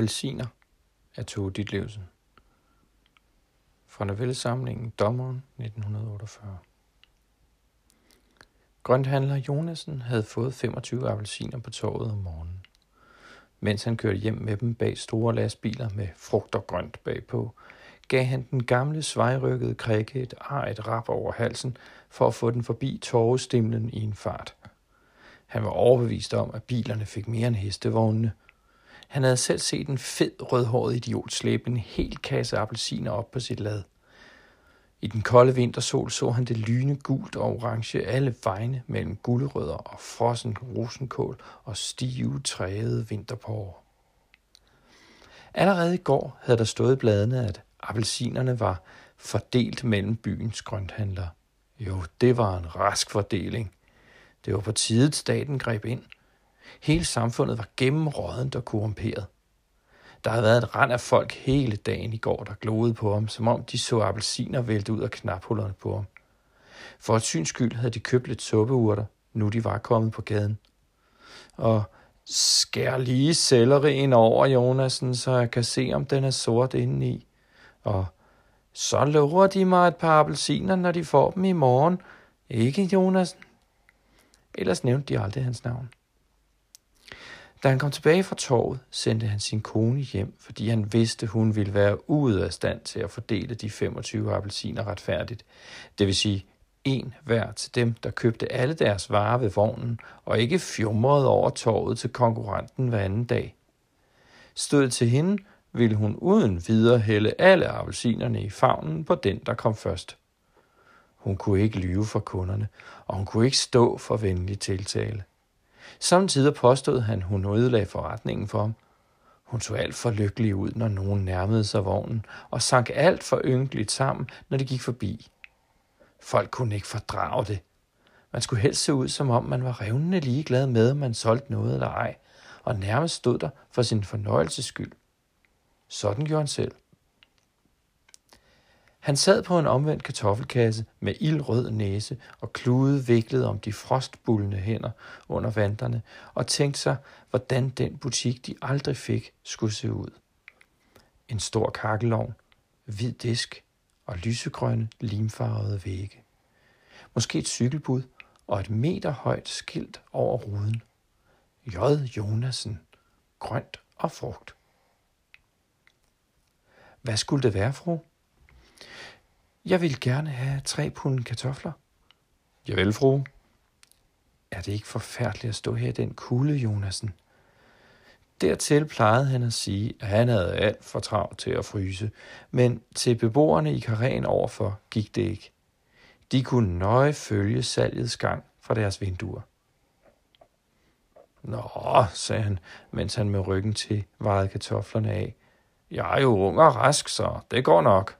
Appelsiner af Tove Ditlevsen. Fra novellesamlingen Dommeren 1948. Grønthandler Jonasen havde fået 25 appelsiner på torvet om morgenen. Mens han kørte hjem med dem bag store lastbiler med frugt og grønt bagpå, gav han den gamle svejrykkede krikke et ar et rap over halsen for at få den forbi torvestimlen i en fart. Han var overbevist om, at bilerne fik mere end hestevognene – han havde selv set en fed rødhåret idiot slæbe en hel kasse appelsiner op på sit lad. I den kolde vintersol så han det lyne gult og orange alle vegne mellem guldrødder og frossen rosenkål og stive træede vinterpår. Allerede i går havde der stået i bladene, at appelsinerne var fordelt mellem byens grønthandlere. Jo, det var en rask fordeling. Det var på tide, staten greb ind – Hele samfundet var gennemrådent og korrumperet. Der havde været et rand af folk hele dagen i går, der gloede på ham, som om de så appelsiner vælte ud af knaphullerne på ham. For et syns skyld havde de købt lidt suppeurter, nu de var kommet på gaden. Og skær lige sellerien over, Jonasen, så jeg kan se, om den er sort indeni. Og så lover de mig et par appelsiner, når de får dem i morgen. Ikke, Jonasen? Ellers nævnte de aldrig hans navn. Da han kom tilbage fra torvet, sendte han sin kone hjem, fordi han vidste, hun ville være ude af stand til at fordele de 25 appelsiner retfærdigt. Det vil sige, en hver til dem, der købte alle deres varer ved vognen, og ikke fjumrede over torvet til konkurrenten hver anden dag. Stod til hende, ville hun uden videre hælde alle appelsinerne i favnen på den, der kom først. Hun kunne ikke lyve for kunderne, og hun kunne ikke stå for venlig tiltale. Samtidig påstod han, hun ødelagde forretningen for ham. Hun så alt for lykkelig ud, når nogen nærmede sig vognen, og sank alt for ynkeligt sammen, når det gik forbi. Folk kunne ikke fordrage det. Man skulle helst se ud, som om man var revnende ligeglad med, om man solgte noget eller ej, og nærmest stod der for sin fornøjelses skyld. Sådan gjorde han selv. Han sad på en omvendt kartoffelkasse med ildrød næse og klude viklet om de frostbullende hænder under vanterne og tænkte sig, hvordan den butik, de aldrig fik, skulle se ud. En stor kakkelovn, hvid disk og lysegrønne limfarvede vægge. Måske et cykelbud og et meter højt skilt over ruden. J. Jonasen. Grønt og frugt. Hvad skulle det være, fru? Jeg vil gerne have tre pund kartofler. Javel, fru. Er det ikke forfærdeligt at stå her i den kulde, Jonasen? Dertil plejede han at sige, at han havde alt for travlt til at fryse, men til beboerne i karen overfor gik det ikke. De kunne nøje følge salgets gang fra deres vinduer. Nå, sagde han, mens han med ryggen til vejede kartoflerne af. Jeg er jo ung og rask, så det går nok.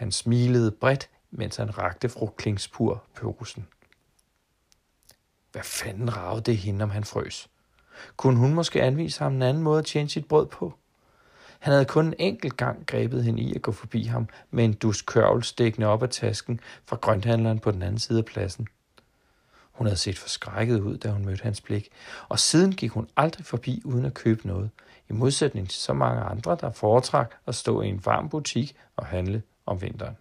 Han smilede bredt, mens han rakte fru Klingspur pørusen. Hvad fanden ragede det hende, om han frøs? Kunne hun måske anvise ham en anden måde at tjene sit brød på? Han havde kun en enkelt gang grebet hende i at gå forbi ham med en dus kørvel stikkende op af tasken fra grønthandleren på den anden side af pladsen. Hun havde set forskrækket ud, da hun mødte hans blik, og siden gik hun aldrig forbi uden at købe noget, i modsætning til så mange andre, der foretrak at stå i en varm butik og handle om vinteren.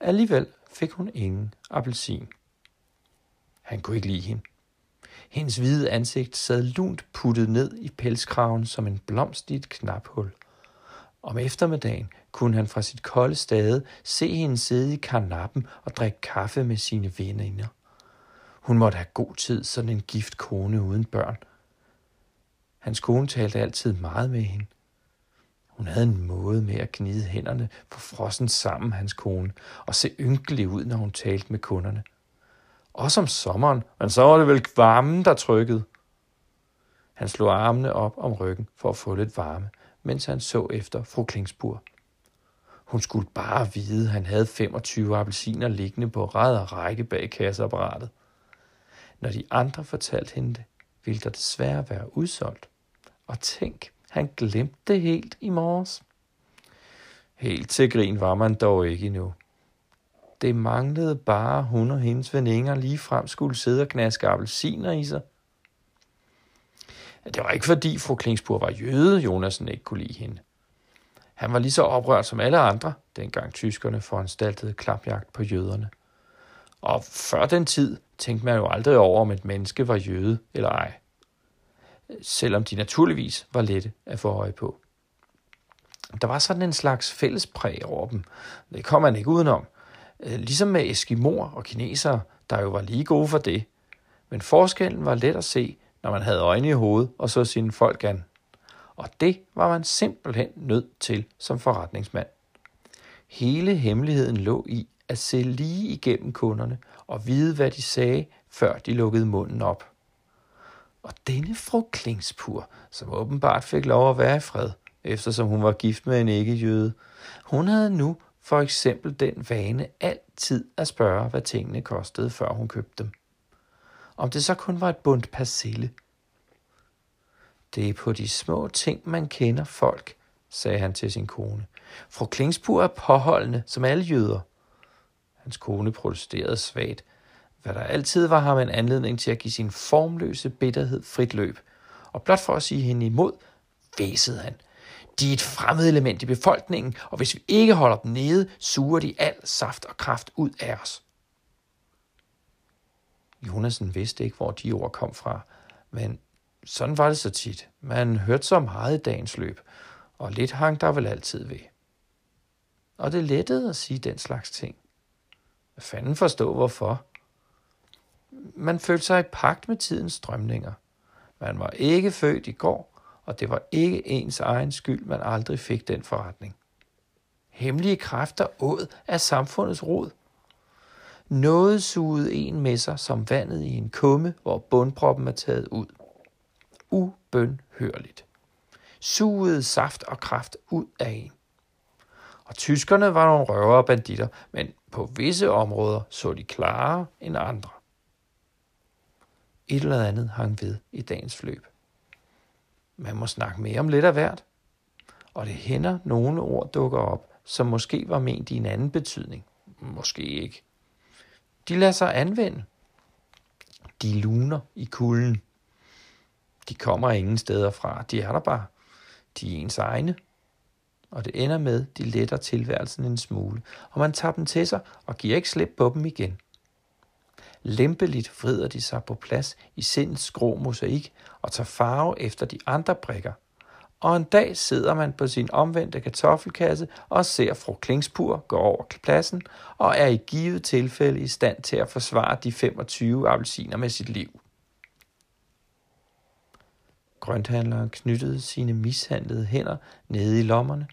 Alligevel fik hun ingen appelsin. Han kunne ikke lide hende. Hendes hvide ansigt sad lunt puttet ned i pelskraven som en blomst i et knaphul. Om eftermiddagen kunne han fra sit kolde stade se hende sidde i karnappen og drikke kaffe med sine veninder. Hun måtte have god tid, sådan en gift kone uden børn. Hans kone talte altid meget med hende. Hun havde en måde med at gnide hænderne på frossen sammen, hans kone, og se ynkelig ud, når hun talte med kunderne. Også om sommeren, men så var det vel varmen, der trykkede. Han slog armene op om ryggen for at få lidt varme, mens han så efter fru Klingsbur. Hun skulle bare vide, at han havde 25 appelsiner liggende på ræd og række bag kasseapparatet. Når de andre fortalte hende det, ville der desværre være udsolgt. Og tænk, han glemte det helt i morges. Helt til grin var man dog ikke endnu. Det manglede bare, hun og hendes veninder lige frem skulle sidde og knaske appelsiner i sig. Det var ikke fordi fru Klingspur var jøde, Jonasen ikke kunne lide hende. Han var lige så oprørt som alle andre, dengang tyskerne foranstaltede klapjagt på jøderne. Og før den tid tænkte man jo aldrig over, om et menneske var jøde eller ej. Selvom de naturligvis var lette at få øje på. Der var sådan en slags fællespræg over dem. Det kom man ikke udenom. Øh, ligesom med eskimoer og kinesere, der jo var lige gode for det. Men forskellen var let at se, når man havde øjne i hovedet og så sine folk an. Og det var man simpelthen nødt til som forretningsmand. Hele hemmeligheden lå i at se lige igennem kunderne og vide, hvad de sagde, før de lukkede munden op. Og denne fru Klingspur, som åbenbart fik lov at være i fred, eftersom hun var gift med en ikke-jøde, hun havde nu for eksempel den vane altid at spørge, hvad tingene kostede, før hun købte dem. Om det så kun var et bundt persille. Det er på de små ting, man kender folk, sagde han til sin kone. Fru Klingspur er påholdende, som alle jøder. Hans kone protesterede svagt, hvad der altid var ham en anledning til at give sin formløse bitterhed frit løb. Og blot for at sige hende imod, væsede han. De er et fremmed element i befolkningen, og hvis vi ikke holder dem nede, suger de al saft og kraft ud af os. Jonasen vidste ikke, hvor de ord kom fra, men sådan var det så tit. Man hørte så meget i dagens løb, og lidt hang der vel altid ved. Og det lettede at sige den slags ting. Hvad fanden forstå hvorfor? Man følte sig i pagt med tidens strømninger. Man var ikke født i går, og det var ikke ens egen skyld, man aldrig fik den forretning. Hemmelige kræfter åd af samfundets rod. Noget sugede en med sig som vandet i en kumme, hvor bundproppen er taget ud. Ubønhørligt. Sugede saft og kraft ud af en. Og tyskerne var nogle røvere og banditter, men på visse områder så de klarere end andre. Et eller andet hang ved i dagens fløb. Man må snakke mere om lidt af hvert. Og det hænder, nogle ord dukker op, som måske var ment i en anden betydning. Måske ikke. De lader sig anvende. De luner i kulden. De kommer ingen steder fra. De er der bare. De er ens egne. Og det ender med, de letter tilværelsen en smule, og man tager dem til sig og giver ikke slip på dem igen. Lempeligt vrider de sig på plads i sindets grå mosaik og tager farve efter de andre brikker. Og en dag sidder man på sin omvendte kartoffelkasse og ser fru Klingspur gå over pladsen og er i givet tilfælde i stand til at forsvare de 25 appelsiner med sit liv. Grønthandleren knyttede sine mishandlede hænder nede i lommerne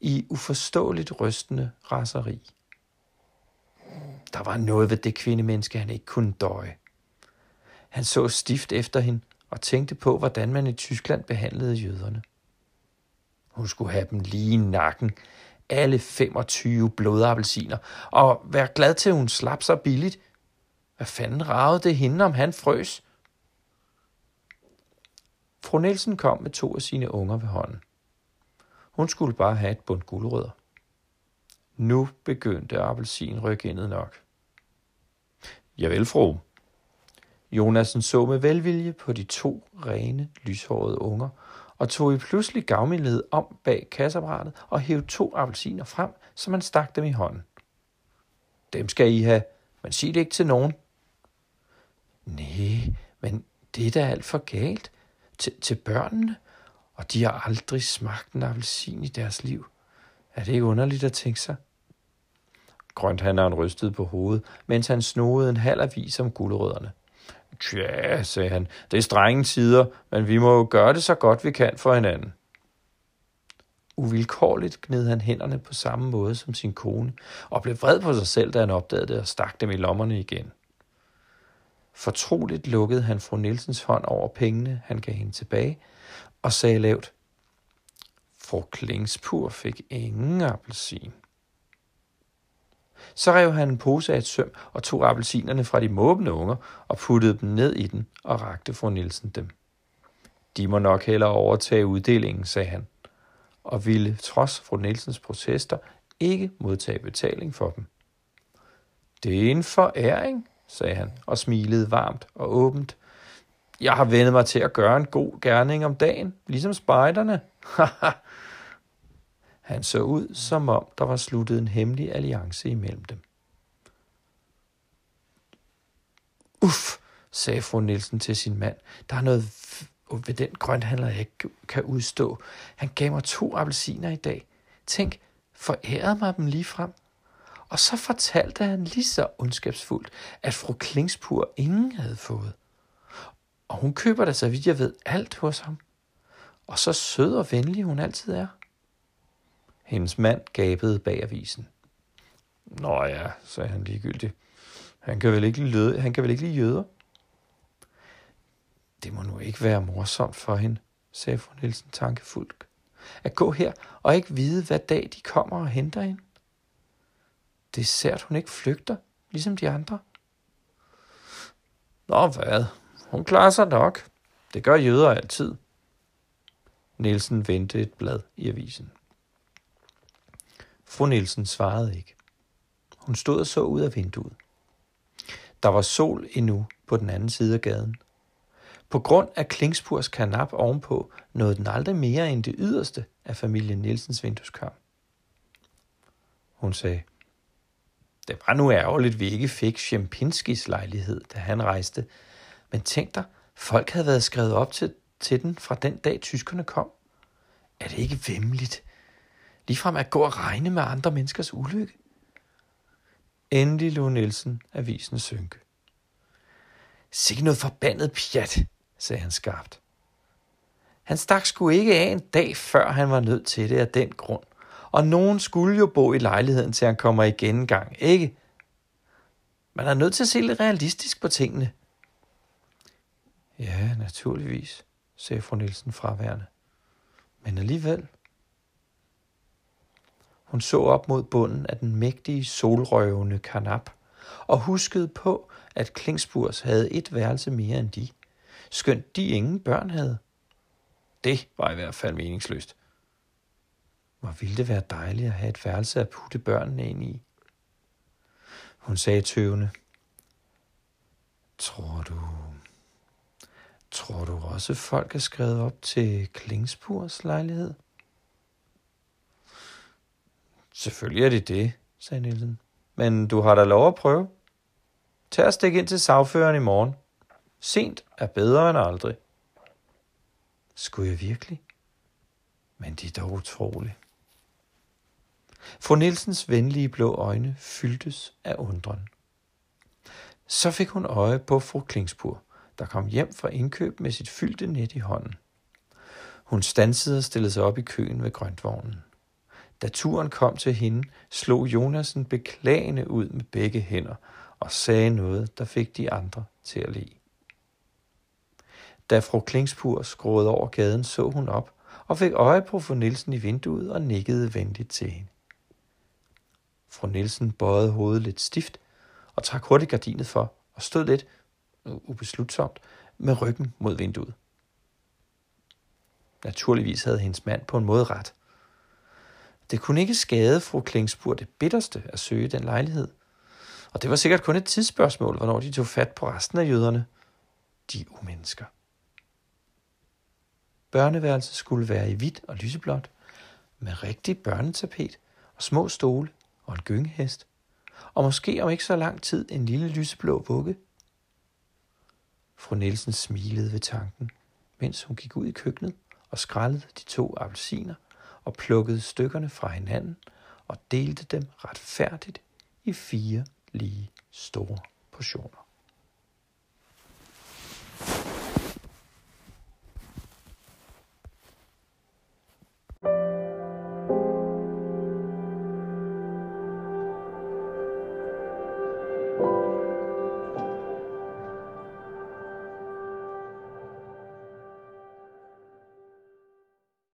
i uforståeligt rystende raseri. Der var noget ved det kvindemenneske, han ikke kunne døje. Han så stift efter hende og tænkte på, hvordan man i Tyskland behandlede jøderne. Hun skulle have dem lige i nakken, alle 25 blodappelsiner, og være glad til, at hun slap så billigt. Hvad fanden ragede det hende, om han frøs? Fru Nielsen kom med to af sine unger ved hånden. Hun skulle bare have et bund guldrødder. Nu begyndte appelsinryggendet nok. Javel, fru. Jonasen så med velvilje på de to rene, lyshårede unger, og tog i pludselig gavmildhed om bag kasseapparatet og hævde to appelsiner frem, så man stak dem i hånden. Dem skal I have, men sig det ikke til nogen. Nej, men det er da alt for galt. Til, til børnene, og de har aldrig smagt en appelsin i deres liv. Er det ikke underligt at tænke sig? Grønthandleren rystede på hovedet, mens han snodede en halv avis om guldrødderne. Tja, sagde han, det er strenge tider, men vi må jo gøre det så godt vi kan for hinanden. Uvilkårligt gned han hænderne på samme måde som sin kone, og blev vred på sig selv, da han opdagede det og stak dem i lommerne igen. Fortroligt lukkede han fru Nielsens hånd over pengene, han gav hende tilbage, og sagde lavt, Fru Klingspur fik ingen appelsin. Så rev han en pose af et søm og tog appelsinerne fra de måbende unger og puttede dem ned i den og rakte fru Nielsen dem. De må nok hellere overtage uddelingen, sagde han, og ville trods fru Nielsens protester ikke modtage betaling for dem. Det er en foræring, sagde han og smilede varmt og åbent. Jeg har vendet mig til at gøre en god gerning om dagen, ligesom spejderne. Han så ud, som om der var sluttet en hemmelig alliance imellem dem. Uff, sagde fru Nielsen til sin mand. Der er noget ved den grønthandler, jeg ikke kan udstå. Han gav mig to appelsiner i dag. Tænk, forærede mig dem lige frem. Og så fortalte han lige så ondskabsfuldt, at fru Klingspur ingen havde fået. Og hun køber da, så vidt jeg ved, alt hos ham. Og så sød og venlig hun altid er. Hendes mand gabede bag avisen. Nå ja, sagde han ligegyldigt. Han kan vel ikke lide, han kan vel ikke lide jøder? Det må nu ikke være morsomt for hende, sagde fru Nielsen tankefuldt. At gå her og ikke vide, hvad dag de kommer og henter hende. Det er sært, hun ikke flygter, ligesom de andre. Nå hvad, hun klarer sig nok. Det gør jøder altid. Nielsen vendte et blad i avisen. Fru Nielsen svarede ikke. Hun stod og så ud af vinduet. Der var sol endnu på den anden side af gaden. På grund af Klingspurs kanap ovenpå nåede den aldrig mere end det yderste af familien Nielsens vindueskarm. Hun sagde, det var nu ærgerligt, vi ikke fik Sjempinskis lejlighed, da han rejste. Men tænk dig, folk havde været skrevet op til, til den fra den dag tyskerne kom. Er det ikke vemmeligt? Ligefrem at gå og regne med andre menneskers ulykke. Endelig lå Nielsen avisen synke. Sikke noget forbandet pjat, sagde han skarpt. Han stak sgu ikke af en dag, før han var nødt til det af den grund. Og nogen skulle jo bo i lejligheden, til han kommer igen en gang, ikke? Man er nødt til at se lidt realistisk på tingene. Ja, naturligvis, sagde fru Nielsen fraværende. Men alligevel. Hun så op mod bunden af den mægtige solrøvende kanap og huskede på, at Klingsburs havde et værelse mere end de, skønt de ingen børn havde. Det var i hvert fald meningsløst. Hvor ville det være dejligt at have et værelse at putte børnene ind i. Hun sagde tøvende, Tror du, tror du også folk er skrevet op til Klingspurs lejlighed? Selvfølgelig er det det, sagde Nielsen. Men du har da lov at prøve. Tag og stik ind til sagføreren i morgen. Sent er bedre end aldrig. Skulle jeg virkelig? Men det er dog utroligt. Fru Nielsens venlige blå øjne fyldtes af undren. Så fik hun øje på fru Klingspur, der kom hjem fra indkøb med sit fyldte net i hånden. Hun stansede og stillede sig op i køen ved grøntvognen. Da turen kom til hende, slog Jonasen beklagende ud med begge hænder og sagde noget, der fik de andre til at le. Da fru Klingspur skråede over gaden, så hun op og fik øje på fru Nielsen i vinduet og nikkede venligt til hende. Fru Nielsen bøjede hovedet lidt stift og trak hurtigt gardinet for og stod lidt ubeslutsomt med ryggen mod vinduet. Naturligvis havde hendes mand på en måde ret. Det kunne ikke skade fru Klingsburg det bitterste at søge den lejlighed. Og det var sikkert kun et tidsspørgsmål, hvornår de tog fat på resten af jøderne. De umennesker. Børneværelset skulle være i hvidt og lyseblåt, med rigtig børnetapet og små stole og en gyngehest, og måske om ikke så lang tid en lille lyseblå vugge. Fru Nielsen smilede ved tanken, mens hun gik ud i køkkenet og skrællede de to appelsiner og plukkede stykkerne fra hinanden og delte dem retfærdigt i fire lige store portioner.